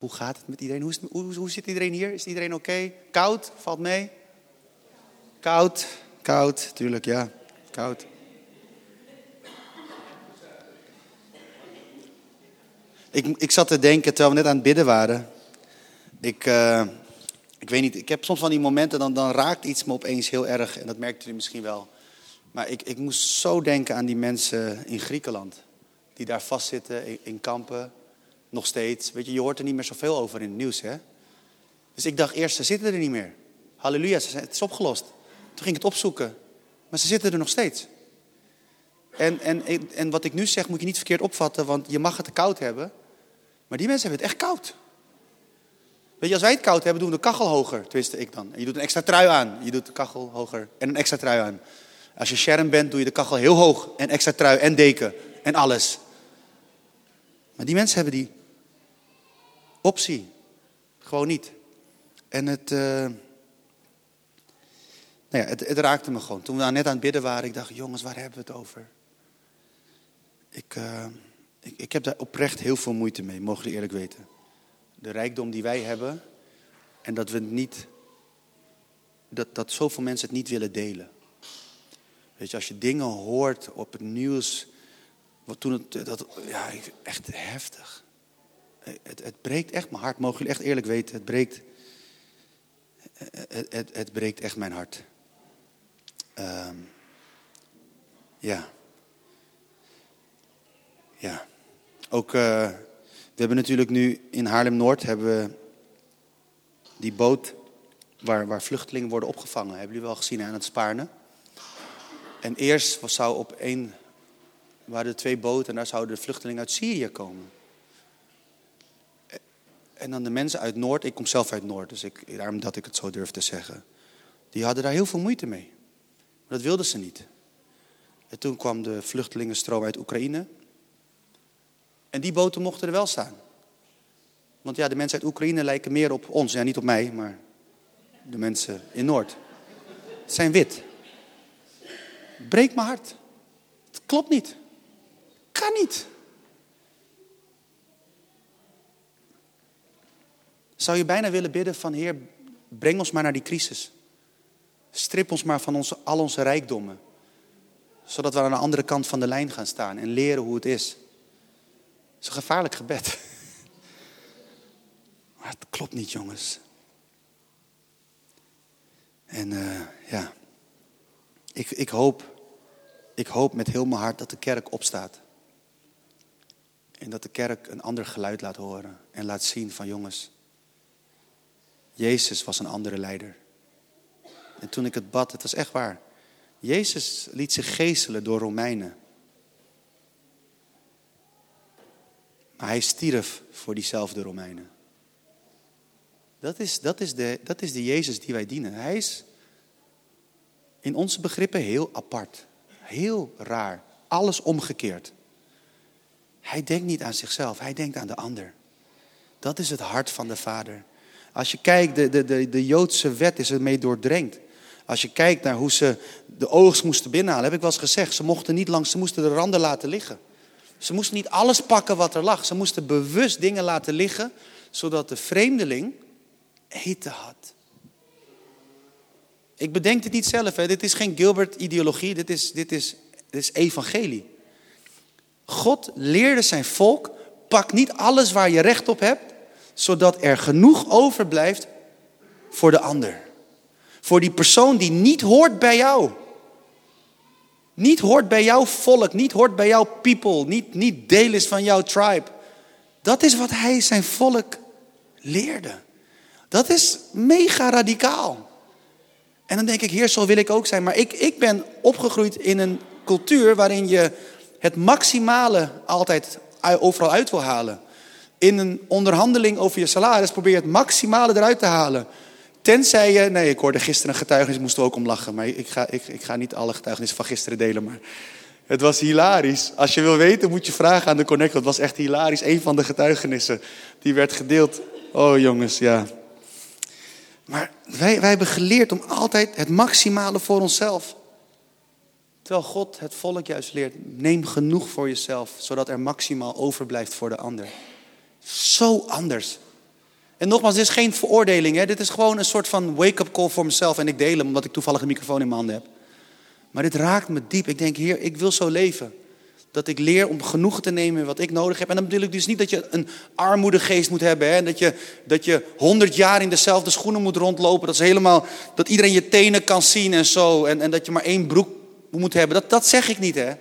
Hoe gaat het met iedereen? Hoe, zit iedereen hier? Is iedereen oké? Koud? Valt mee? Koud? Koud, tuurlijk, ja. Koud. Ik, ik zat te denken terwijl we net aan het bidden waren. Ik, eh, ik weet niet, ik heb soms van die momenten, dan, dan raakt iets me opeens heel erg. En dat merkt u misschien wel. Maar ik, ik moest zo denken aan die mensen in Griekenland. Die daar vastzitten in kampen. Nog steeds. Weet je, je hoort er niet meer zoveel over in het nieuws, hè? Dus ik dacht eerst, ze zitten er niet meer. Halleluja, het is opgelost. Toen ging ik het opzoeken. Maar ze zitten er nog steeds. En, en, en wat ik nu zeg moet je niet verkeerd opvatten, want je mag het te koud hebben. Maar die mensen hebben het echt koud. Weet je, als wij het koud hebben, doen we de kachel hoger. Tenminste, ik dan. En je doet een extra trui aan. Je doet de kachel hoger en een extra trui aan. Als je Sharon bent, doe je de kachel heel hoog. En extra trui en deken. En alles. Maar die mensen hebben die optie. Gewoon niet. En het, eh, nou ja, het, het raakte me gewoon. Toen we daar net aan het bidden waren, ik dacht, jongens, waar hebben we het over? Ik, eh, ik, ik heb daar oprecht heel veel moeite mee, mogen jullie eerlijk weten. De rijkdom die wij hebben en dat we het niet, dat, dat zoveel mensen het niet willen delen. Weet je, als je dingen hoort op het nieuws, wat toen het, dat, ja, echt heftig. Het, het breekt echt mijn hart, mogen jullie echt eerlijk weten. Het breekt, het, het, het breekt echt mijn hart. Ehm, ja. Ja. Ook, eh, we hebben natuurlijk nu in Haarlem-Noord hebben we die boot waar, waar vluchtelingen worden opgevangen. Hebben jullie wel gezien aan het Spaarne? En eerst zou op één, waren er twee boten en daar zouden de vluchtelingen uit Syrië komen. En dan de mensen uit Noord, ik kom zelf uit Noord, dus ik, daarom dat ik het zo durf te zeggen. Die hadden daar heel veel moeite mee. Maar dat wilden ze niet. En toen kwam de vluchtelingenstroom uit Oekraïne. En die boten mochten er wel staan. Want ja, de mensen uit Oekraïne lijken meer op ons. Ja, niet op mij, maar de mensen in Noord. Zijn wit. Breek mijn hart. Het klopt niet. Kan niet. Zou je bijna willen bidden van Heer, breng ons maar naar die crisis. Strip ons maar van onze, al onze rijkdommen. Zodat we aan de andere kant van de lijn gaan staan en leren hoe het is. Het is een gevaarlijk gebed. Maar het klopt niet, jongens. En eh, ja, ik, ik, hoop, ik hoop met heel mijn hart dat de kerk opstaat. En dat de kerk een ander geluid laat horen. En laat zien van jongens, Jezus was een andere leider. En toen ik het bad, het was echt waar. Jezus liet zich geeselen door Romeinen. Maar hij stierf voor diezelfde Romeinen. Dat is, dat, is de, dat is de Jezus die wij dienen. Hij is in onze begrippen heel apart. Heel raar. Alles omgekeerd. Hij denkt niet aan zichzelf, hij denkt aan de ander. Dat is het hart van de Vader. Als je kijkt, de, de, de, de Joodse wet is ermee doordrenkt. Als je kijkt naar hoe ze de oogst moesten binnenhalen, heb ik wel eens gezegd, ze mochten niet langs, ze moesten de randen laten liggen. Ze moesten niet alles pakken wat er lag. Ze moesten bewust dingen laten liggen, zodat de vreemdeling eten had. Ik bedenk dit niet zelf, hè. dit is geen Gilbert-ideologie, dit is, dit, is, dit is evangelie. God leerde zijn volk, pak niet alles waar je recht op hebt, zodat er genoeg overblijft voor de ander. Voor die persoon die niet hoort bij jou. Niet hoort bij jouw volk, niet hoort bij jouw people, niet, niet deel is van jouw tribe. Dat is wat hij zijn volk leerde. Dat is mega radicaal. En dan denk ik, heer, zo wil ik ook zijn. Maar ik, ik ben opgegroeid in een cultuur waarin je het maximale altijd overal uit wil halen. In een onderhandeling over je salaris probeer je het maximale eruit te halen. Tenzij je, nee, ik hoorde gisteren een getuigenis, ik moest er ook om lachen. Maar ik ga, ik, ik ga niet alle getuigenissen van gisteren delen. Maar het was hilarisch. Als je wil weten, moet je vragen aan de Connect. Het was echt hilarisch. Een van de getuigenissen die werd gedeeld. Oh jongens, ja. Maar wij, wij hebben geleerd om altijd het maximale voor onszelf. Terwijl God het volk juist leert, neem genoeg voor jezelf, zodat er maximaal overblijft voor de ander. Zo anders. En nogmaals, dit is geen veroordeling. Hè? Dit is gewoon een soort van wake-up call voor mezelf. En ik deel hem omdat ik toevallig een microfoon in mijn handen heb. Maar dit raakt me diep. Ik denk, Heer, ik wil zo leven. Dat ik leer om genoegen te nemen wat ik nodig heb. En dan bedoel ik dus niet dat je een armoedegeest moet hebben. Hè? Dat, je, dat je honderd jaar in dezelfde schoenen moet rondlopen. Dat, is helemaal, dat iedereen je tenen kan zien en zo. En, en dat je maar één broek moet hebben. Dat, dat zeg ik niet, hè.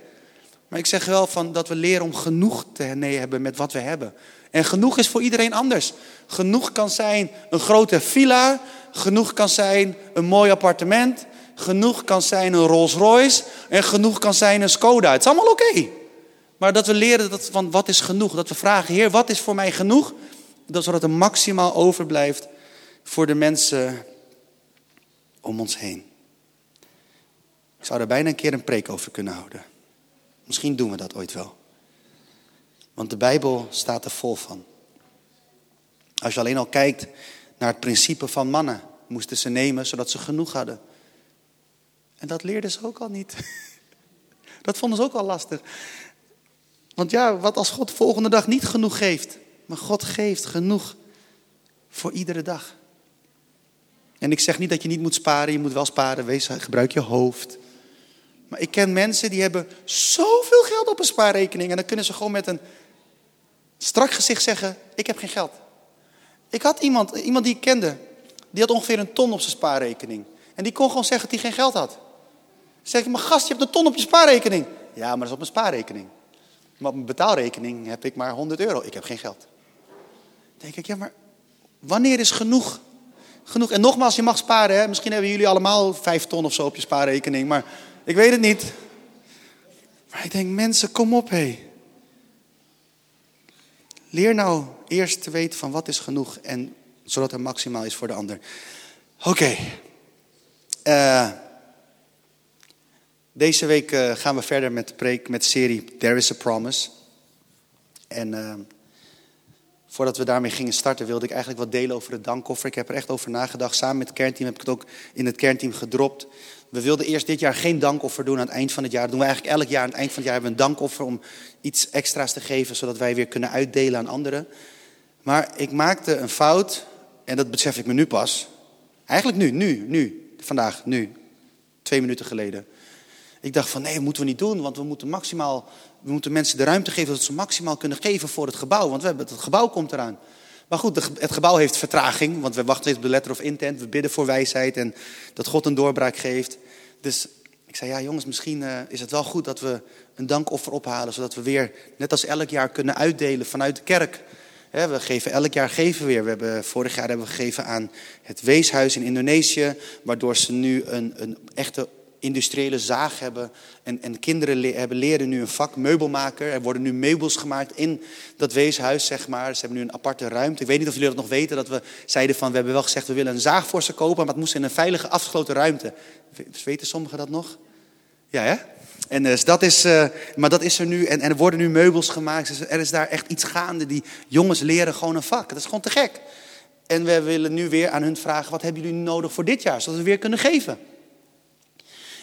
Maar ik zeg wel van dat we leren om genoeg te hebben met wat we hebben. En genoeg is voor iedereen anders. Genoeg kan zijn een grote villa. Genoeg kan zijn een mooi appartement. Genoeg kan zijn een Rolls Royce. En genoeg kan zijn een Skoda. Het is allemaal oké. Maar dat we leren dat van wat is genoeg. Dat we vragen, Heer, wat is voor mij genoeg? Dat zodat er maximaal overblijft voor de mensen om ons heen. Ik zou daar bijna een keer een preek over kunnen houden. Misschien doen we dat ooit wel. Want de Bijbel staat er vol van. Als je alleen al kijkt naar het principe van mannen, moesten ze nemen zodat ze genoeg hadden. En dat leerden ze ook al niet. Dat vonden ze ook al lastig. Want ja, wat als God de volgende dag niet genoeg geeft? Maar God geeft genoeg voor iedere dag. En ik zeg niet dat je niet moet sparen, je moet wel sparen, wees, gebruik je hoofd. Maar ik ken mensen die hebben zoveel geld op een spaarrekening en dan kunnen ze gewoon met een strak gezicht zeggen, ik heb geen geld. Ik had iemand, iemand die ik kende, die had ongeveer een ton op zijn spaarrekening. En die kon gewoon zeggen dat hij geen geld had. zeg ik, maar gast, je hebt een ton op je spaarrekening. Ja, maar dat is op mijn spaarrekening. Maar op mijn betaalrekening heb ik maar 100 euro. Ik heb geen geld. Dan denk ik, ja, maar wanneer is genoeg? Genoeg. En nogmaals, je mag sparen. Hè? Misschien hebben jullie allemaal 5 ton of zo op je spaarrekening. Maar ik weet het niet. Maar ik denk, mensen, kom op, hé. Leer nou eerst te weten van wat is genoeg en zodat er maximaal is voor de ander. Oké. Eh, deze week eh, gaan we verder met de preek, met serie There is a Promise. En uh, voordat we daarmee gingen starten, wilde ik eigenlijk wat delen over het dankoffer. Ik heb er echt over nagedacht. Samen met het kernteam heb ik het ook in het kernteam gedropt. We wilden eerst dit jaar geen dankoffer doen aan het eind van het jaar. Dat doen we eigenlijk elk jaar. Aan het eind van het jaar hebben we een dankoffer om iets extra's te geven, zodat wij weer kunnen uitdelen aan anderen. Maar ik maakte een fout, en dat besef ik me nu pas. Eigenlijk nu, nu, nu, vandaag, nu. Twee minuten geleden. Ik dacht van nee, dat moeten we niet doen, want we moeten maximaal, we moeten mensen de ruimte geven dat ze maximaal kunnen geven voor het gebouw. Want we hebben, het gebouw komt eraan. Maar goed, het gebouw heeft vertraging, want we wachten op de letter of intent. We bidden voor wijsheid en dat God een doorbraak geeft. Dus ik zei, ja jongens, misschien uh, is het wel goed dat we een dankoffer ophalen. Zodat we weer, net als elk jaar, kunnen uitdelen vanuit de kerk. we geven elk jaar geven weer. We hebben, vorig jaar hebben we gegeven aan het weeshuis in Indonesië. Waardoor ze nu een, een echte industriële zaag hebben. En, en kinderen hebben leren nu een vak meubelmaker. Er worden nu meubels gemaakt in dat weeshuis, zeg maar. Ze hebben nu een aparte ruimte. Ik weet niet of jullie dat nog weten, dat we zeiden van... we hebben wel gezegd, we willen een zaag voor ze kopen... maar het moest in een veilige, afgesloten ruimte. Weten sommigen dat nog? Ja, hè? En dus dat is, uh, maar dat is er nu. En, en er worden nu meubels gemaakt. Dus er is daar echt iets gaande. Die jongens leren gewoon een vak. Dat is gewoon te gek. En we willen nu weer aan hun vragen: wat hebben jullie nodig voor dit jaar? Zodat we weer kunnen geven.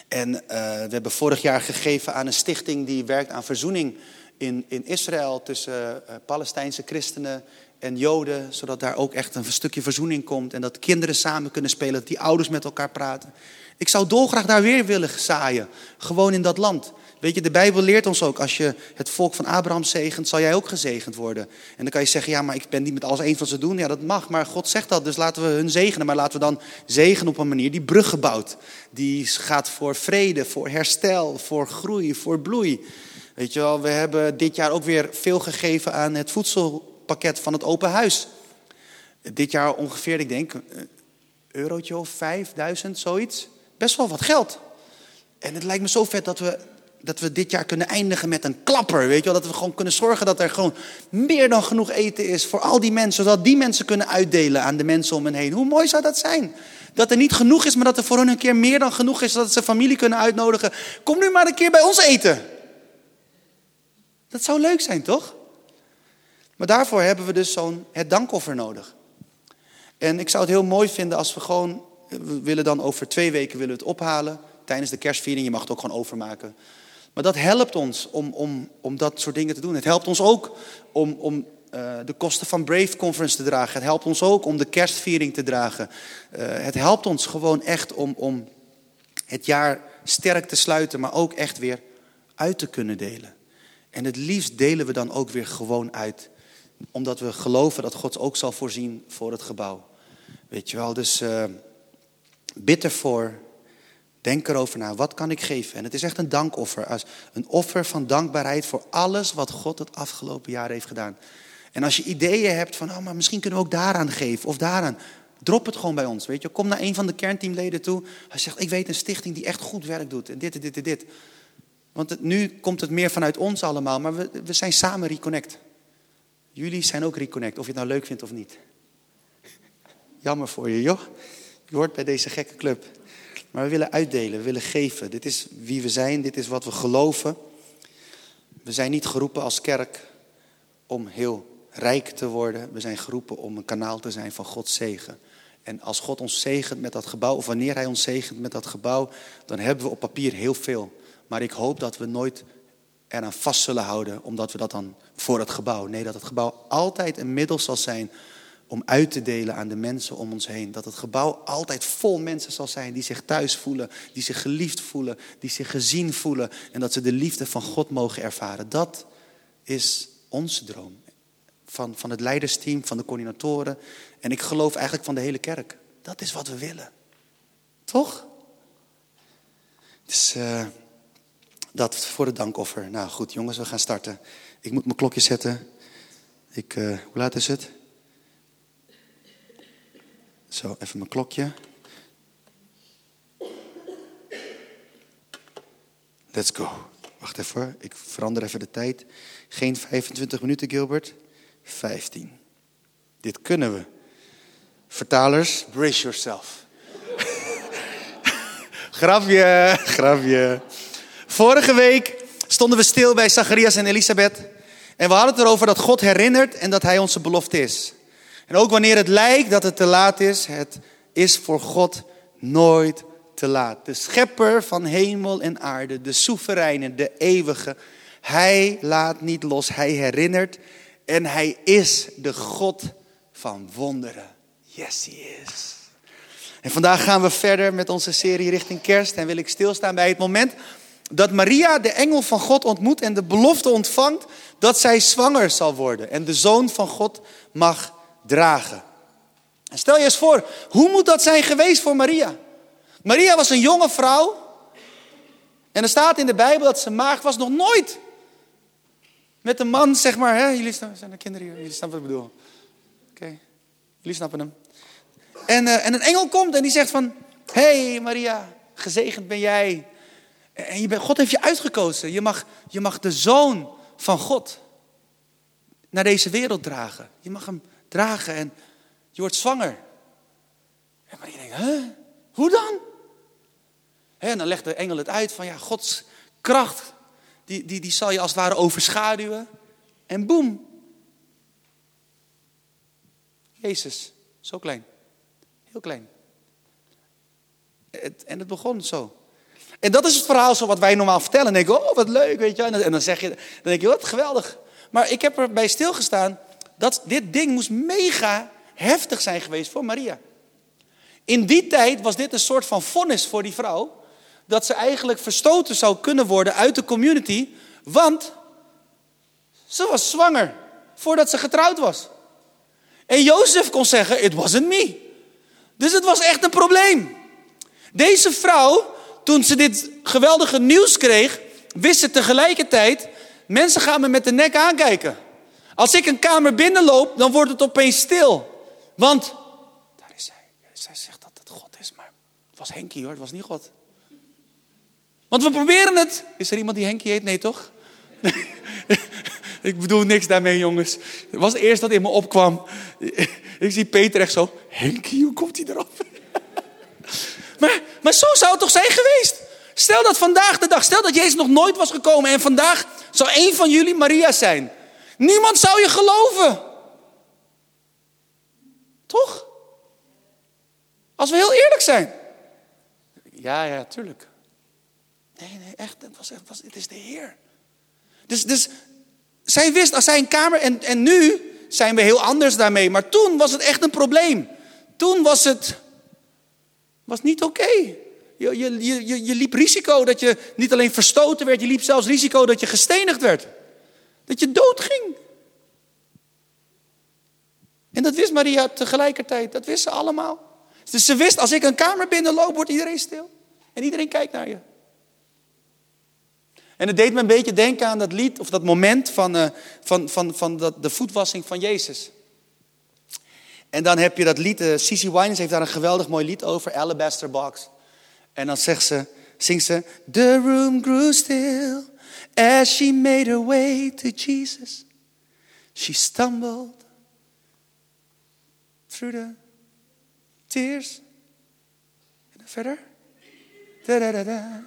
En uh, we hebben vorig jaar gegeven aan een stichting die werkt aan verzoening in, in Israël tussen uh, Palestijnse christenen en Joden, zodat daar ook echt een stukje verzoening komt en dat kinderen samen kunnen spelen, dat die ouders met elkaar praten. Ik zou dolgraag daar weer willen zaaien, gewoon in dat land. Weet je, de Bijbel leert ons ook, als je het volk van Abraham zegent, zal jij ook gezegend worden. En dan kan je zeggen, ja, maar ik ben niet met alles eens wat ze doen. Ja, dat mag, maar God zegt dat, dus laten we hun zegenen. Maar laten we dan zegenen op een manier die bruggen bouwt. Die gaat voor vrede, voor herstel, voor groei, voor bloei. Weet je wel, we hebben dit jaar ook weer veel gegeven aan het voedselpakket van het open huis. Dit jaar ongeveer, ik denk, een eurotje of vijfduizend, zoiets. Best wel wat geld. En het lijkt me zo vet dat we dat we dit jaar kunnen eindigen met een klapper. Weet je wel? Dat we gewoon kunnen zorgen dat er gewoon meer dan genoeg eten is voor al die mensen. Zodat die mensen kunnen uitdelen aan de mensen om hen heen. Hoe mooi zou dat zijn? Dat er niet genoeg is, maar dat er voor hun een keer meer dan genoeg is. Zodat ze familie kunnen uitnodigen. Kom nu maar een keer bij ons eten. Dat zou leuk zijn, toch? Maar daarvoor hebben we dus zo'n het dankoffer nodig. En ik zou het heel mooi vinden als we gewoon, we willen dan over twee weken willen we het ophalen. Tijdens de kerstviering, je mag het ook gewoon overmaken. Maar dat helpt ons om, om, om dat soort dingen te doen. Het helpt ons ook om, om eh, de kosten van Brave Conference te dragen. Het helpt ons ook om de kerstviering te dragen. Eh, het helpt ons gewoon echt om, om het jaar sterk te sluiten, maar ook echt weer uit te kunnen delen. En het liefst delen we dan ook weer gewoon uit. Omdat we geloven dat God ook zal voorzien voor het gebouw. Weet je wel, dus uh, bid ervoor. Denk erover na, wat kan ik geven? En het is echt een dankoffer. Een offer van dankbaarheid voor alles wat God het afgelopen jaar heeft gedaan. En als je ideeën hebt van, oh, maar misschien kunnen we ook daaraan geven of daaraan. Drop het gewoon bij ons. Weet je, kom naar een van de kernteamleden toe. Hij zegt: Ik weet een stichting die echt goed werk doet. En dit en dit en dit. Want het, nu komt het meer vanuit ons allemaal, maar we, we zijn samen Reconnect. Jullie zijn ook Reconnect, of je het nou leuk vindt of niet. Jammer voor je, joh. Je hoort bij deze gekke club. Maar we willen uitdelen, we willen geven. Dit is wie we zijn, dit is wat we geloven. We zijn niet geroepen als kerk om heel rijk te worden. We zijn geroepen om een kanaal te zijn van Gods zegen. En als God ons zegent met dat gebouw, of wanneer Hij ons zegent met dat gebouw, dan hebben we op papier heel veel. Maar ik hoop dat we nooit eraan vast zullen houden, omdat we dat dan voor het gebouw. Nee, dat het gebouw altijd een middel zal zijn om uit te delen aan de mensen om ons heen. Dat het gebouw altijd vol mensen zal zijn die zich thuis voelen, die zich geliefd voelen, die zich gezien voelen en dat ze de liefde van God mogen ervaren. Dat is onze droom. Van, van het leidersteam, van de coördinatoren en ik geloof eigenlijk van de hele kerk. Dat is wat we willen. Toch? Dus uh, dat voor het dankoffer. Nou goed, jongens, we gaan starten. Ik moet mijn klokje zetten. Ik, uh, hoe laat is het? Zo, even mijn klokje. Let's go. Wacht even, ik verander even de tijd. Geen 25 minuten, Gilbert. 15. Dit kunnen we. Vertalers, brace yourself. grafje, grafje. Vorige week stonden we stil bij Zacharias en Elisabeth. En we hadden het erover dat God herinnert en dat Hij onze belofte is. En ook wanneer het lijkt dat het te laat is, het is voor God nooit te laat. De schepper van hemel en aarde, de soevereine, de eeuwige. Hij laat niet los, hij herinnert en hij is de God van wonderen. Yes, he is. En vandaag gaan we verder met onze serie richting kerst en wil ik stilstaan bij het moment dat Maria de engel van God ontmoet en de belofte ontvangt dat zij zwanger zal worden en de zoon van God mag dragen. En stel je eens voor, hoe moet dat zijn geweest voor Maria? Maria was een jonge vrouw. En er staat in de Bijbel dat ze maagd was nog nooit. Met een man, zeg maar. Hè? Jullie zijn de kinderen hier, jullie snappen wat ik bedoel. Oké, jullie snappen hem. En, uh, en een engel komt en die zegt van... Hey Maria, gezegend ben jij. En je God heeft je uitgekozen. Je mag, je mag de zoon van God naar deze wereld dragen. Je mag hem dragen en je wordt zwanger. En Maria denkt, hè? Hoe dan? En dan legt de engel het uit van ja, Gods kracht, die, die, die zal je als het ware overschaduwen. En boem. Jezus, zo klein. Heel klein. en het begon zo. En dat is het verhaal zo wat wij normaal vertellen. En denk ik, oh wat leuk, weet je. En dan, zeg je, dan denk je, wat geweldig. Maar ik heb erbij stilgestaan dat dit ding moest mega heftig zijn geweest voor Maria. In die tijd was dit een soort van vonnis voor die vrouw. Dat ze eigenlijk verstoten zou kunnen worden uit de community. Want ze was zwanger voordat ze getrouwd was. En Jozef kon zeggen, it wasn't me. Dus het was echt een probleem. Deze vrouw, toen ze dit geweldige nieuws kreeg, wist ze tegelijkertijd, mensen gaan me met de nek aankijken. Als ik een kamer binnenloop, dan wordt het opeens stil. Want, daar is zij. Zij zegt dat het God is, maar het was Henkie hoor, het was niet God. Want we proberen het. Is er iemand die Henkie heet? Nee toch? ik bedoel niks daarmee jongens. Het was eerst dat in me opkwam. ik zie Peter echt zo. Henkie, hoe komt hij erop? maar, maar zo zou het toch zijn geweest? Stel dat vandaag de dag, stel dat Jezus nog nooit was gekomen en vandaag zou een van jullie Maria zijn. Niemand zou je geloven. Toch? Als we heel eerlijk zijn. Ja, ja, tuurlijk. Nee, nee, echt, het, was, het, was, het is de Heer. Dus, dus zij wist, als zij een kamer, en, en nu zijn we heel anders daarmee. Maar toen was het echt een probleem. Toen was het was niet oké. Je, je, je, je liep risico dat je niet alleen verstoten werd, je liep zelfs risico dat je gestenigd werd. Dat je dood ging. En dat wist Maria tegelijkertijd, dat wist ze allemaal. Dus ze wist, als ik een kamer binnenloop, wordt iedereen stil. En iedereen kijkt naar je. En het deed me een beetje denken aan dat lied, of dat moment van, uh, van, van, van dat, de voetwassing van Jezus. En dan heb je dat lied, uh, Cici Winans heeft daar een geweldig mooi lied over, Alabaster Box. En dan zegt ze, zingt ze, The room grew still as she made her way to Jesus. She stumbled through the tears. En dan verder. Da da da da.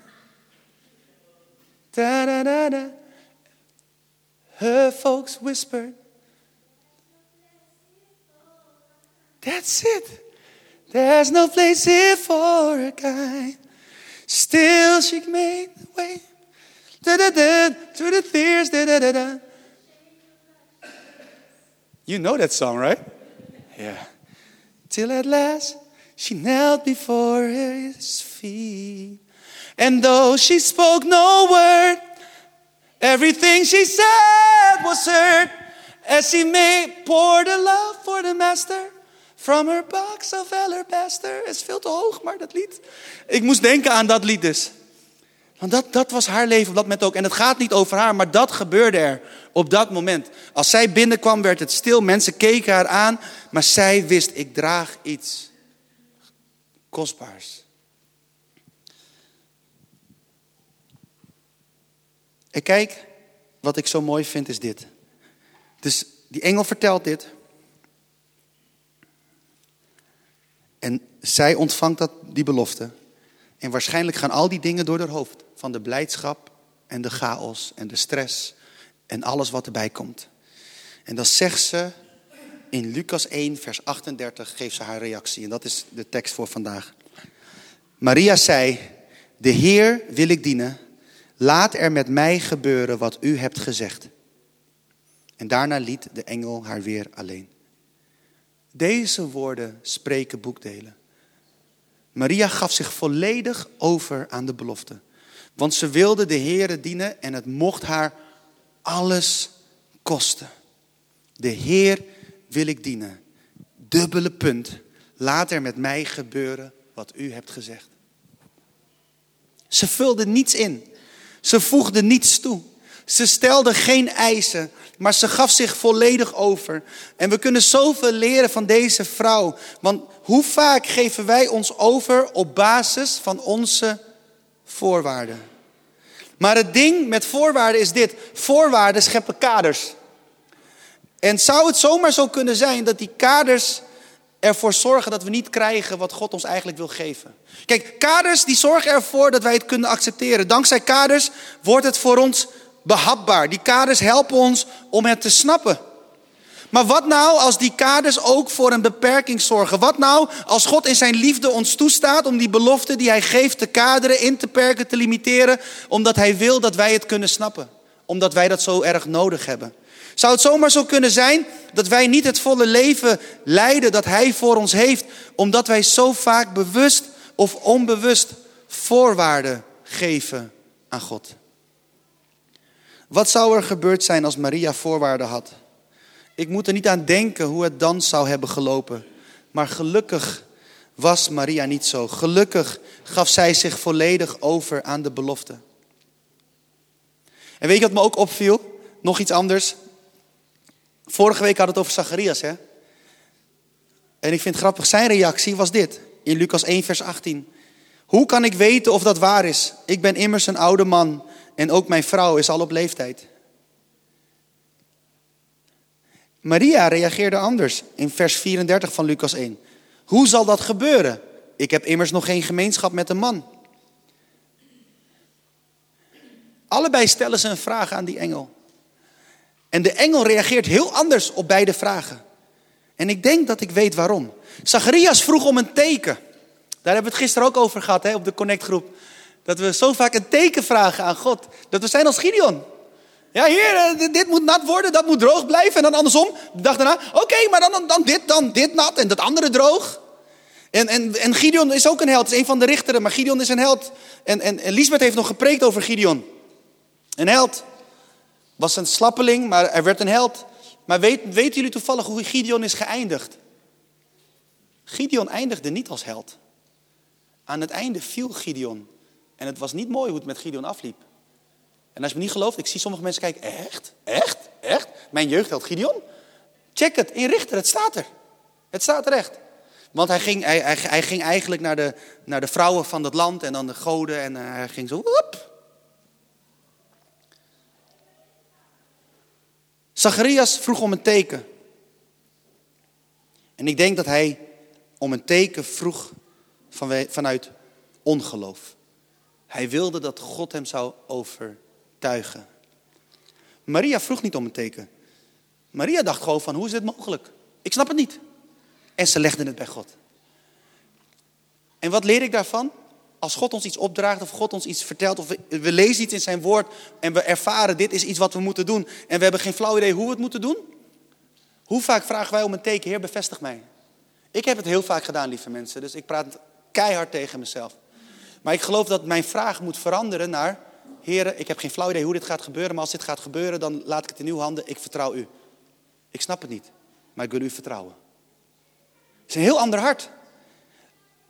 Da da da da. Her folks whispered. That's it. There's no place here for a guy. Still she made the way. Through the tears. You know that song, right? Yeah. Till at last she knelt before his feet. And though she spoke no word, everything she said was heard as she made poured a love for the master. From her box of alabaster. is veel te hoog, maar dat lied. Ik moest denken aan dat lied dus. Want dat, dat was haar leven op dat moment ook. En het gaat niet over haar, maar dat gebeurde er op dat moment. Als zij binnenkwam, werd het stil. Mensen keken haar aan. Maar zij wist, ik draag iets kostbaars. En kijk, wat ik zo mooi vind is dit. Dus die engel vertelt dit. En zij ontvangt dat, die belofte. En waarschijnlijk gaan al die dingen door haar hoofd. Van de blijdschap en de chaos en de stress en alles wat erbij komt. En dan zegt ze in Lucas 1, vers 38, geeft ze haar reactie. En dat is de tekst voor vandaag. Maria zei, de Heer wil ik dienen. Laat er met mij gebeuren wat u hebt gezegd. En daarna liet de engel haar weer alleen. Deze woorden spreken boekdelen. Maria gaf zich volledig over aan de belofte. Want ze wilde de Heere dienen en het mocht haar alles kosten. De Heer wil ik dienen. Dubbele punt. Laat er met mij gebeuren wat u hebt gezegd. Ze vulde niets in. Ze voegde niets toe. Ze stelde geen eisen, maar ze gaf zich volledig over. En we kunnen zoveel leren van deze vrouw. Want hoe vaak geven wij ons over op basis van onze voorwaarden? Maar het ding met voorwaarden is dit: voorwaarden scheppen kaders. En zou het zomaar zo kunnen zijn dat die kaders ervoor zorgen dat we niet krijgen wat God ons eigenlijk wil geven? Kijk, kaders die zorgen ervoor dat wij het kunnen accepteren. Dankzij kaders wordt het voor ons behapbaar. Die kaders helpen ons om het te snappen. Maar wat nou als die kaders ook voor een beperking zorgen? Wat nou als God in zijn liefde ons toestaat om die belofte die hij geeft te kaderen, in te perken, te limiteren, omdat hij wil dat wij het kunnen snappen? Omdat wij dat zo erg nodig hebben. Zou het zomaar zo kunnen zijn dat wij niet het volle leven leiden dat hij voor ons heeft, omdat wij zo vaak bewust of onbewust voorwaarden geven aan God? Wat zou er gebeurd zijn als Maria voorwaarden had? Ik moet er niet aan denken hoe het dan zou hebben gelopen. Maar gelukkig was Maria niet zo. Gelukkig gaf zij zich volledig over aan de belofte. En weet je wat me ook opviel? Nog iets anders. Vorige week had het over Zacharias, hè? En ik vind het grappig, zijn reactie was dit. In Lucas 1, vers 18. Hoe kan ik weten of dat waar is? Ik ben immers een oude man en ook mijn vrouw is al op leeftijd. Maria reageerde anders in vers 34 van Lucas 1. Hoe zal dat gebeuren? Ik heb immers nog geen gemeenschap met een man. Allebei stellen ze een vraag aan die engel. En de engel reageert heel anders op beide vragen. En ik denk dat ik weet waarom. Zacharias vroeg om een teken. Daar hebben we het gisteren ook over gehad hè, op de connectgroep. Dat we zo vaak een teken vragen aan God. Dat we zijn als Gideon. Ja, hier, eh, dit, moet nat worden, dat moet droog blijven. En dan andersom, de dag daarna, oké, maar dan, dan dit, dan dit nat en dat andere droog. En, en, en Gideon is ook een held, is een van de richteren, maar Gideon is een held. En, en, en Lisbeth heeft nog gepreekt over Gideon. Een held. Was een slappeling, maar hij werd een held. Maar weet, weten jullie toevallig hoe Gideon is geëindigd? Gideon eindigde niet als held. Aan het einde viel Gideon. En het was niet mooi hoe het met Gideon afliep. En als je me niet gelooft, ik zie sommige mensen kijken, echt? Echt? Echt? Mijn jeugdheld Gideon? Check het, in Richter, het staat er. Het staat er echt. Want hij ging, hij, hij, hij ging eigenlijk naar de, naar de vrouwen van dat land en dan de goden en uh, hij ging zo, woep. Zacharias vroeg om een teken. En ik denk dat hij om een teken vroeg vanuit ongeloof. Hij wilde dat God hem zou overtuigen. Maria vroeg niet om een teken. Maria dacht gewoon van, hoe is dit mogelijk? Ik snap het niet. En ze legde het bij God. En wat leer ik daarvan? Als God ons iets opdraagt of God ons iets vertelt of we, lezen iets in zijn woord en we ervaren dit is iets wat we moeten doen en we hebben geen flauw idee hoe we het moeten doen. Hoe vaak vragen wij om een teken, Heer bevestig mij. Ik heb het heel vaak gedaan, lieve mensen, dus ik praat keihard tegen mezelf. Maar ik geloof dat mijn vraag moet veranderen naar, Heer, ik heb geen flauw idee hoe dit gaat gebeuren, maar als dit gaat gebeuren, dan laat ik het in uw handen, ik vertrouw u. Ik snap het niet, maar ik wil u vertrouwen. Het is een heel ander hart.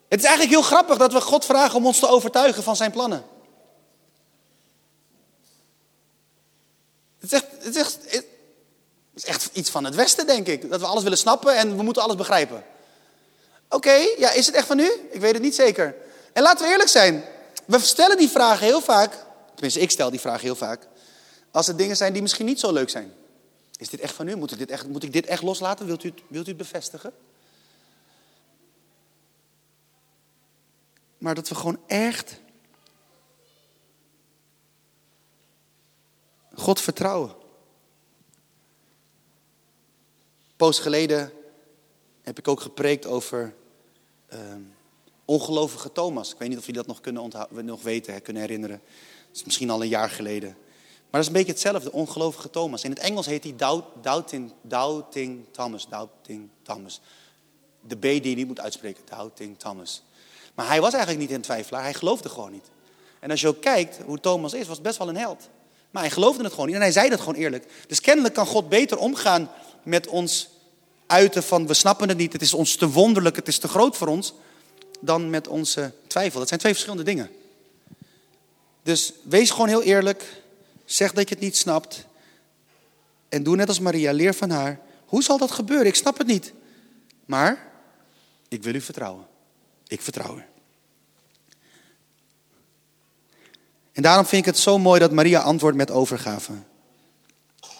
Het is eigenlijk heel grappig dat we God vragen om ons te overtuigen van zijn plannen. Het is echt, het is echt, het is echt iets van het Westen, denk ik. Dat we alles willen snappen en we moeten alles begrijpen. Oké, ja, is het echt van u? Ik weet het niet zeker. En laten we eerlijk zijn. We stellen die vragen heel vaak. Tenminste, ik stel die vragen heel vaak. Als het dingen zijn die misschien niet zo leuk zijn. Is dit echt van u? Moet ik dit echt, moet ik dit echt loslaten? Wilt u, het, wilt u het bevestigen? Maar dat we gewoon echt God vertrouwen. Poos geleden heb ik ook gepreekt over uh, ongelovige Thomas. Ik weet niet of jullie dat nog, kunnen nog weten, kunnen herinneren. Dat is misschien al een jaar geleden. Maar dat is een beetje hetzelfde, ongelovige Thomas. In het Engels heet hij doubting, Thomas. Doubting Thomas. De B die je niet moet uitspreken, doubting Thomas. Maar hij was eigenlijk niet een twijfelaar, hij geloofde gewoon niet. En als je ook kijkt hoe Thomas is, was best wel een held. Maar hij geloofde het gewoon niet en hij zei dat gewoon eerlijk. Dus kennelijk kan God beter omgaan met ons uiten van we snappen het niet, het is ons te wonderlijk, het is te groot voor ons, dan met onze twijfel. Dat zijn twee verschillende dingen. Dus wees gewoon heel eerlijk, zeg dat je het niet snapt en doe net als Maria, leer van haar. Hoe zal dat gebeuren? Ik snap het niet. Maar ik wil u vertrouwen. Ik vertrouw u. En daarom vind ik het zo mooi dat Maria antwoordt met overgave.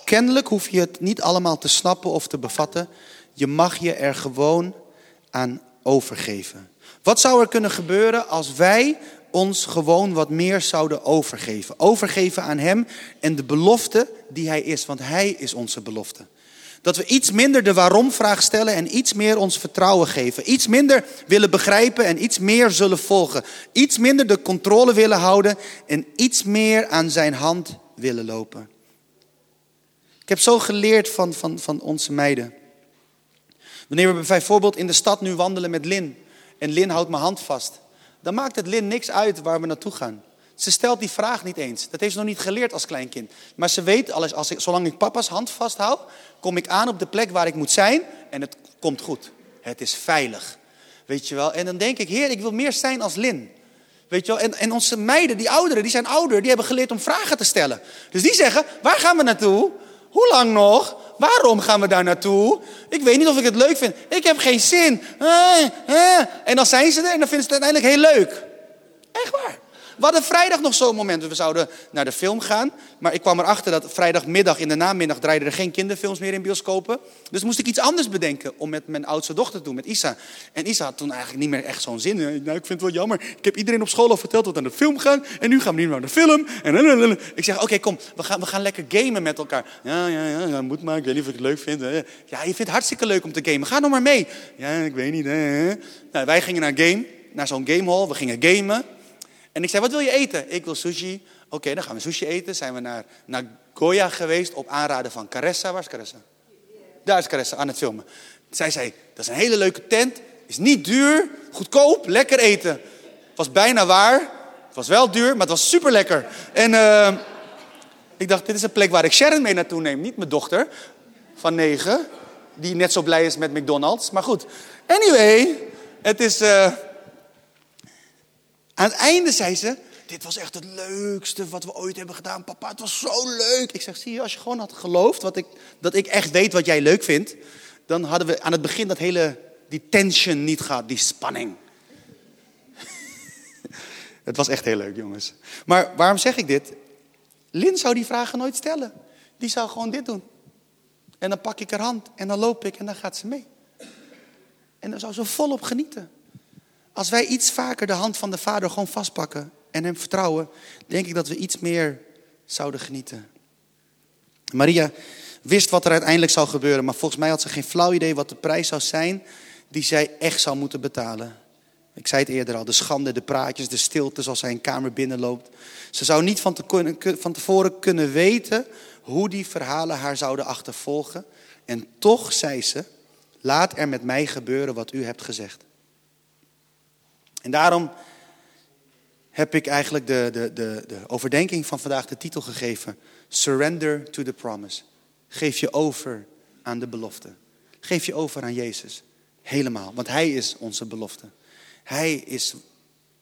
Kennelijk hoef je het niet allemaal te snappen of te bevatten. Je mag je er gewoon aan overgeven. Wat zou er kunnen gebeuren als wij ons gewoon wat meer zouden overgeven? Overgeven aan Hem en de belofte die Hij is, want Hij is onze belofte. Dat we iets minder de waarom-vraag stellen en iets meer ons vertrouwen geven. Iets minder willen begrijpen en iets meer zullen volgen. Iets minder de controle willen houden en iets meer aan zijn hand willen lopen. Ik heb zo geleerd van, van, van onze meiden. Wanneer we bijvoorbeeld in de stad nu wandelen met Lin en Lin houdt mijn hand vast, dan maakt het Lin niks uit waar we naartoe gaan. Ze stelt die vraag niet eens. Dat heeft ze nog niet geleerd als kleinkind. Maar ze weet, alles, als ik, zolang ik papa's hand vasthoud, kom ik aan op de plek waar ik moet zijn en het komt goed. Het is veilig. Weet je wel? En dan denk ik, heer, ik wil meer zijn als Lin. Weet je wel? En, en onze meiden, die ouderen, die zijn ouder, die hebben geleerd om vragen te stellen. Dus die zeggen, waar gaan we naartoe? Hoe lang nog? Waarom gaan we daar naartoe? Ik weet niet of ik het leuk vind. Ik heb geen zin. Ah, ah. En dan zijn ze er en dan vinden ze het uiteindelijk heel leuk. Echt waar. We hadden vrijdag nog zo'n moment. We zouden naar de film gaan. Maar ik kwam erachter dat vrijdagmiddag in de namiddag draaiden er geen kinderfilms meer in bioscopen. Dus moest ik iets anders bedenken om met mijn oudste dochter te doen, met Isa. En Isa had toen eigenlijk niet meer echt zo'n zin. Nou, ik vind het wel jammer. Ik heb iedereen op school al verteld dat we naar de film gaan. En nu gaan we niet naar de film. En ik zeg, oké, kom, we gaan, we gaan lekker gamen met elkaar. Ja, ja, ja, moet maar. Ik weet niet of ik het leuk vind. Ja, je vindt het hartstikke leuk om te gamen. Ga nog maar mee. Ja, ik weet niet. Hè. Nou, wij gingen naar game, naar zo'n gamehall. We gingen gamen. En ik zei, wat wil je eten? Ik wil sushi. Oké, dan gaan we sushi eten. Zijn we naar Nagoya geweest op aanraden van Caressa. Waar is Caressa? Daar is Caressa aan het filmen. Zij zei, dat is een hele leuke tent. Is niet duur, goedkoop, lekker eten. Was bijna waar. Het was wel duur, maar het was super lekker. En uh, ik dacht, dit is een plek waar ik Sharon mee naartoe neem. Niet mijn dochter van negen, die net zo blij is met McDonald's. Maar goed, anyway, het is... Uh, aan het einde zei ze, dit was echt het leukste wat we ooit hebben gedaan. Papa, het was zo leuk. Ik zeg, zie je, als je gewoon had geloofd wat ik, dat ik echt weet wat jij leuk vindt... dan hadden we aan het begin dat hele, die tension niet gehad, die spanning. het was echt heel leuk, jongens. Maar waarom zeg ik dit? Lin zou die vragen nooit stellen. Die zou gewoon dit doen. En dan pak ik haar hand en dan loop ik en dan gaat ze mee. En dan zou ze volop genieten. Als wij iets vaker de hand van de Vader gewoon vastpakken en hem vertrouwen, denk ik dat we iets meer zouden genieten. Maria wist wat er uiteindelijk zou gebeuren, maar volgens mij had ze geen flauw idee wat de prijs zou zijn die zij echt zou moeten betalen. Ik zei het eerder al, de schande, de praatjes, de stilte als zij een kamer binnenloopt. Ze zou niet van, te, van tevoren kunnen weten hoe die verhalen haar zouden achtervolgen. En toch zei ze, laat er met mij gebeuren wat u hebt gezegd. En daarom heb ik eigenlijk de, de, de, de overdenking van vandaag de titel gegeven. Surrender to the promise. Geef je over aan de belofte. Geef je over aan Jezus. Helemaal, want Hij is onze belofte. Hij is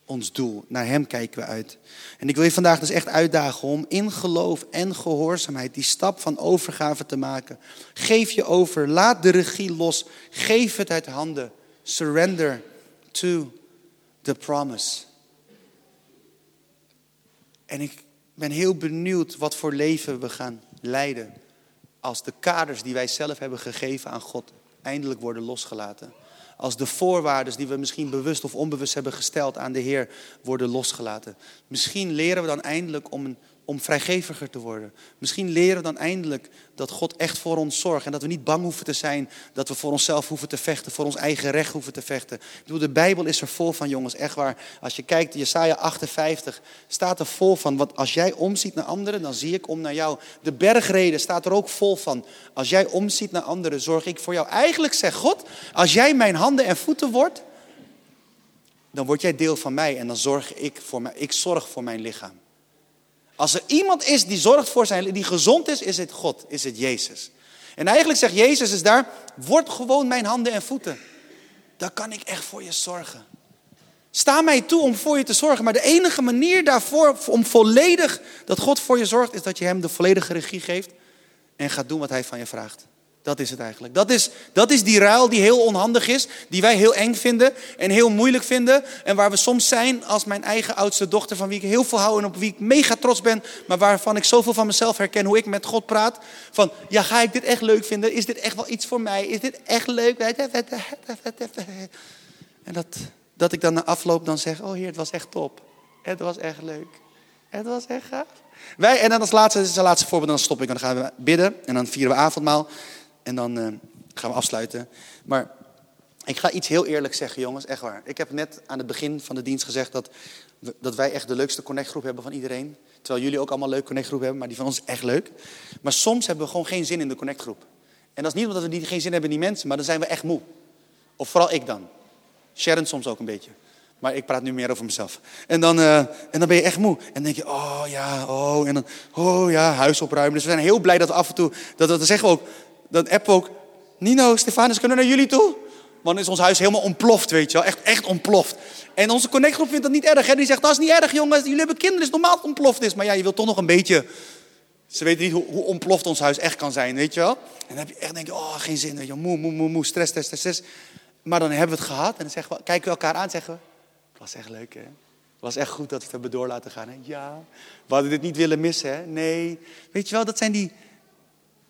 ons doel. Naar Hem kijken we uit. En ik wil je vandaag dus echt uitdagen om in geloof en gehoorzaamheid die stap van overgave te maken. Geef je over, laat de regie los, geef het uit handen. Surrender to the promise. En ik ben heel benieuwd wat voor leven we gaan leiden als de kaders die wij zelf hebben gegeven aan God eindelijk worden losgelaten als de voorwaarden die we misschien bewust of onbewust hebben gesteld aan de Heer worden losgelaten. Misschien leren we dan eindelijk om, een, om vrijgeviger te worden. Misschien leren we dan eindelijk dat God echt voor ons zorgt. En dat we niet bang hoeven te zijn dat we voor onszelf hoeven te vechten, voor ons eigen recht hoeven te vechten. Ik bedoel, de Bijbel is er vol van, jongens, echt waar. Als je kijkt, Jesaja 58 staat er vol van. Want als jij omziet naar anderen, dan zie ik om naar jou. De bergreden staat er ook vol van. Als jij omziet naar anderen, zorg ik voor jou. Eigenlijk zegt God, als jij mijn handen en voeten wordt, dan word jij deel van mij en dan zorg ik voor mij. Ik zorg voor mijn lichaam. Als er iemand is die zorgt voor zijn, die gezond is, is het God, is het Jezus. En eigenlijk zegt Jezus is daar, word gewoon mijn handen en voeten. Dan kan ik echt voor je zorgen. Sta mij toe om voor je te zorgen. Maar de enige manier daarvoor, om volledig dat God voor je zorgt, is dat je hem de volledige regie geeft en gaat doen wat hij van je vraagt. Dat is het eigenlijk. Dat is, dat is die ruil die heel onhandig is, die wij heel eng vinden en heel moeilijk vinden. En waar we soms zijn als mijn eigen oudste dochter, van wie ik heel veel hou en op wie ik mega trots ben, maar waarvan ik zoveel van mezelf herken, hoe ik met God praat. Van, ja, ga ik dit echt leuk vinden? Is dit echt wel iets voor mij? Is dit echt leuk? En dat, dat ik dan na afloop dan zeg, oh heer, het was echt top. Het was echt leuk. Het was echt gaaf. Wij, en dan als laatste, dit is het laatste voorbeeld, dan stop ik en dan gaan we bidden en dan vieren we avondmaal. En dan uh, gaan we afsluiten. Maar ik ga iets heel eerlijk zeggen, jongens, echt waar. Ik heb net aan het begin van de dienst gezegd dat, dat wij echt de leukste connectgroep hebben van iedereen. Terwijl jullie ook allemaal leuke connectgroep hebben, maar die van ons is echt leuk. Maar soms hebben we gewoon geen zin in de connectgroep. En dat is niet omdat we geen zin hebben in die mensen, maar dan zijn we echt moe. Of vooral ik dan. Sharon soms ook een beetje. Maar ik praat nu meer over mezelf. En dan, uh, en dan ben je echt moe. En dan denk je, oh ja, oh. En dan, oh ja, huis opruimen. Dus we zijn heel blij dat we af en toe, dat dat zeggen ook, dan appen ook, Nino, Stefanus, kunnen we naar jullie toe? Want dan is ons huis helemaal ontploft, weet je wel. Echt, echt ontploft. En onze connectgroep vindt dat niet erg. Hè? Die zegt, dat is niet erg jongens, jullie hebben kinderen, is normaal dat het ontploft is. Maar ja, je wilt toch nog een beetje... Ze weten niet hoe, hoe ontploft ons huis echt kan zijn, weet je wel. En dan heb je echt denk je, oh, geen zin, je moe, moe, moe, moe, stress, stress, stress. Maar dan hebben we het gehad en dan zeggen we, kijken we elkaar aan en zeggen we... Het was echt leuk, hè? Het was echt goed dat we het hebben door laten gaan? Ja, we hadden dit niet willen missen, hè? Nee. Weet je wel, dat zijn die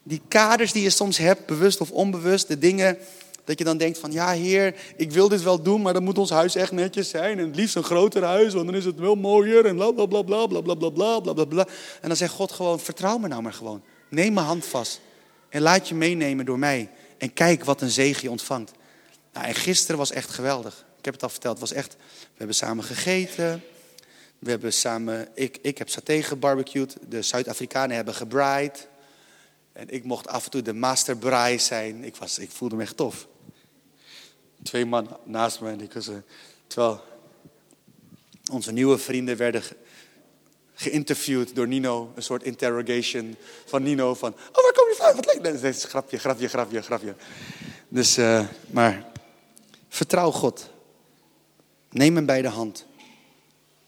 die kaders die je soms hebt, bewust of onbewust, de dingen dat je dan denkt van, ja heer, ik wil dit wel doen, maar dan moet ons huis echt netjes zijn. En het liefst een groter huis, want dan is het wel mooier en bla bla bla bla bla bla bla bla bla bla. En dan zegt God gewoon, vertrouw me nou maar gewoon. Neem mijn hand vast en laat je meenemen door mij. En kijk wat een zegen je ontvangt. Nou, en gisteren was echt geweldig. Ik heb het al verteld, het was echt, we hebben samen gegeten. We hebben samen, ik, ik heb saté gebarbecued, de Zuid-Afrikanen hebben gebraaid. En ik mocht af en toe de master braai zijn. Ik, was, ik voelde me echt tof. Twee man naast me en ik was... Uh, terwijl onze nieuwe vrienden werden geïnterviewd door Nino. Een soort interrogation van Nino van... Oh, waar kom je van? Wat leuk. Dat is grapje, grapje, grapje, grapje. Dus, uh, maar vertrouw God. Neem hem bij de hand.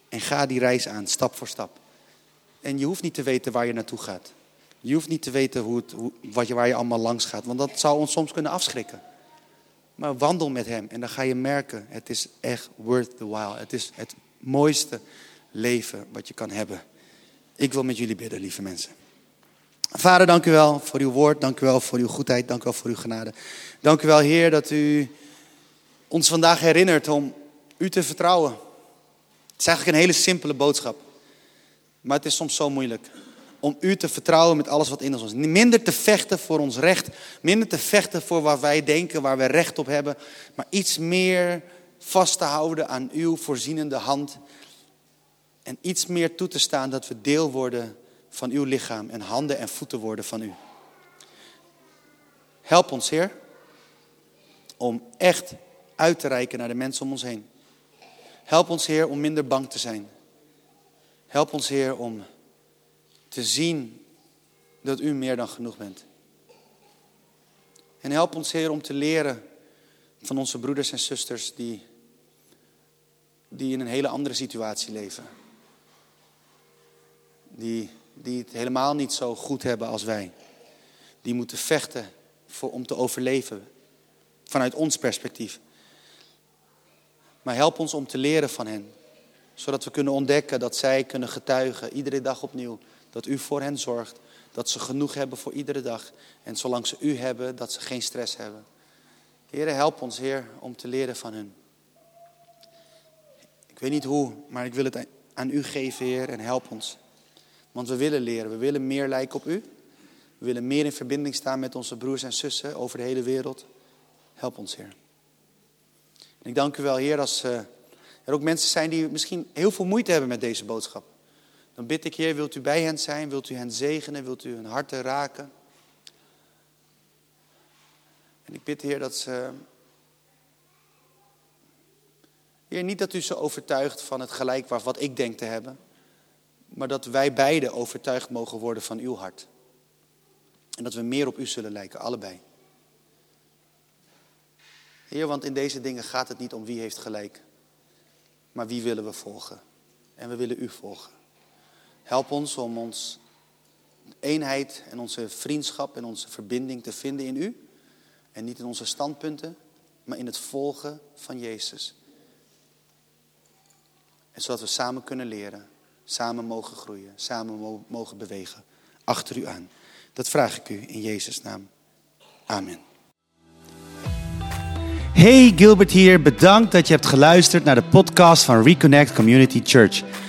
En ga die reis aan, stap voor stap. En je hoeft niet te weten waar je naartoe gaat. Je hoeft niet te weten hoe wat je, waar je allemaal langs gaat. Want dat zou ons soms kunnen afschrikken. Maar wandel met hem en dan ga je merken, het is echt worth the while. Het is het mooiste leven wat je kan hebben. Ik wil met jullie bidden, lieve mensen. Vader, dank u wel voor uw woord. Dank u wel voor uw goedheid. Dank u wel voor uw genade. Dank u wel, Heer, dat u ons vandaag herinnert om u te vertrouwen. Het is eigenlijk een hele simpele boodschap. Maar het is soms zo moeilijk. Om u te vertrouwen met alles wat in ons is. Minder te vechten voor ons recht. Minder te vechten voor waar wij denken, waar wij recht op hebben. Maar iets meer vast te houden aan uw voorzienende hand. En iets meer toe te staan dat we deel worden van uw lichaam. En handen en voeten worden van u. Help ons, Heer. Om echt uit te reiken naar de mensen om ons heen. Help ons, Heer, om minder bang te zijn. Help ons, Heer, om te zien dat U meer dan genoeg bent. En help ons, Heer, om te leren van onze broeders en zusters die, die in een hele andere situatie leven. Die, die het helemaal niet zo goed hebben als wij. Die moeten vechten voor, om te overleven. Vanuit ons perspectief. Maar help ons om te leren van hen. Zodat we kunnen ontdekken dat zij kunnen getuigen, iedere dag opnieuw, dat u voor hen zorgt. Dat ze genoeg hebben voor iedere dag. En zolang ze u hebben, dat ze geen stress hebben. Heer, help ons, Heer, om te leren van hun. Ik weet niet hoe, maar ik wil het aan u geven, Heer, en help ons. Want we willen leren, we willen meer lijken op u. We willen meer in verbinding staan met onze broers en zussen over de hele wereld. Help ons, Heer. En ik dank u wel, Heer, als er ook mensen zijn die misschien heel veel moeite hebben met deze boodschap. Dan bid ik, Heer, wilt u bij hen zijn? Wilt u hen zegenen? Wilt u hun harten raken? En ik bid, Heer, dat ze. Heer, niet dat u ze overtuigt van het gelijk wat ik denk te hebben, maar dat wij beiden overtuigd mogen worden van uw hart. En dat we meer op u zullen lijken, allebei. Heer, want in deze dingen gaat het niet om wie heeft gelijk, maar wie willen we volgen. En we willen u volgen. Help ons om ons eenheid en onze vriendschap en onze verbinding te vinden in u. En niet in onze standpunten, maar in het volgen van Jezus. En zodat we samen kunnen leren, samen mogen groeien, samen mogen bewegen. Achter u aan. Dat vraag ik u in Jezus' naam. Amen. Hey Gilbert hier, bedankt dat je hebt geluisterd naar de podcast van Reconnect Community Church.